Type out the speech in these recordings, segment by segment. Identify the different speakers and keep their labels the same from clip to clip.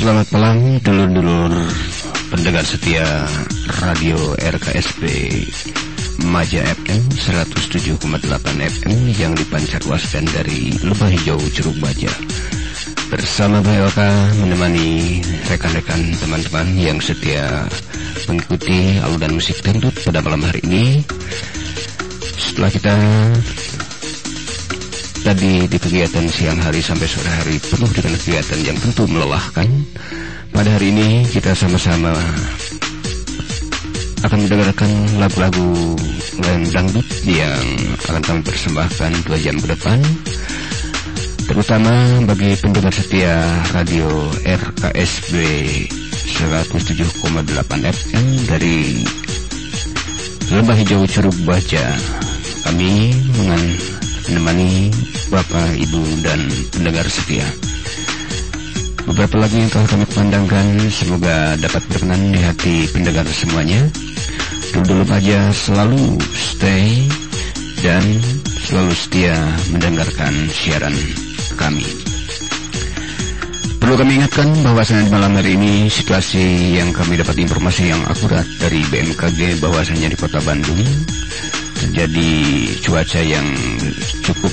Speaker 1: Selamat malam dulur-dulur pendengar setia Radio RKSB Maja FM 107,8 FM yang dipancarluaskan dari Lembah Hijau Curug Baja. Bersama Bayoka menemani rekan-rekan teman-teman yang setia mengikuti alunan musik dangdut pada malam hari ini. Setelah kita tadi di kegiatan siang hari sampai sore hari penuh dengan kegiatan yang tentu melelahkan. Pada hari ini kita sama-sama akan mendengarkan lagu-lagu lain dangdut yang akan kami persembahkan dua jam ke depan. Terutama bagi pendengar setia radio RKSB 107,8 FM dari Lembah Hijau Curug Baja. Kami dengan menemani Bapak, Ibu, dan pendengar setia. Beberapa lagu yang telah kami pandangkan semoga dapat berkenan di hati pendengar semuanya. Dulu-dulu aja selalu stay dan selalu setia mendengarkan siaran kami. Perlu kami ingatkan bahwasanya di malam hari ini situasi yang kami dapat informasi yang akurat dari BMKG bahwasanya di kota Bandung terjadi cuaca yang cukup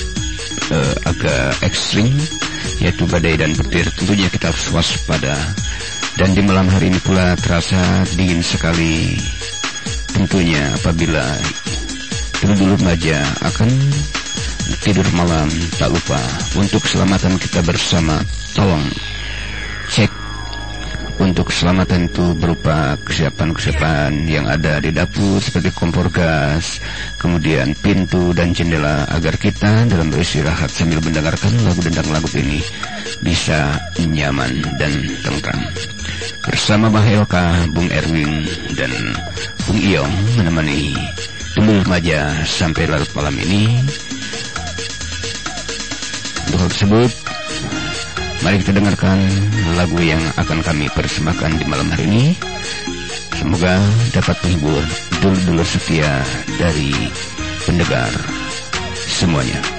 Speaker 1: uh, agak ekstrim yaitu badai dan petir. Tentunya kita harus waspada. Dan di malam hari ini pula terasa dingin sekali. Tentunya apabila dulu-dulu remaja akan tidur malam tak lupa. Untuk keselamatan kita bersama tolong cek untuk keselamatan itu berupa kesiapan-kesiapan yang ada di dapur seperti kompor gas, kemudian pintu dan jendela agar kita dalam beristirahat sambil mendengarkan lagu dendang lagu ini bisa nyaman dan tentram. Bersama Bang Elka, Bung Erwin, dan Bung Iong menemani dulu remaja sampai larut malam ini. Untuk tersebut, Mari kita dengarkan lagu yang akan kami persembahkan di malam hari ini. Semoga dapat menghibur dulur-dulur setia dari pendengar semuanya.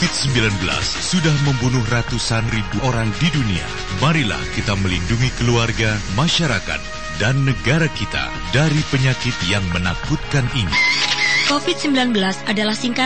Speaker 2: COVID-19 sudah membunuh ratusan ribu orang di dunia. Marilah kita melindungi keluarga, masyarakat, dan negara kita dari penyakit yang menakutkan ini.
Speaker 3: COVID-19 adalah singkatan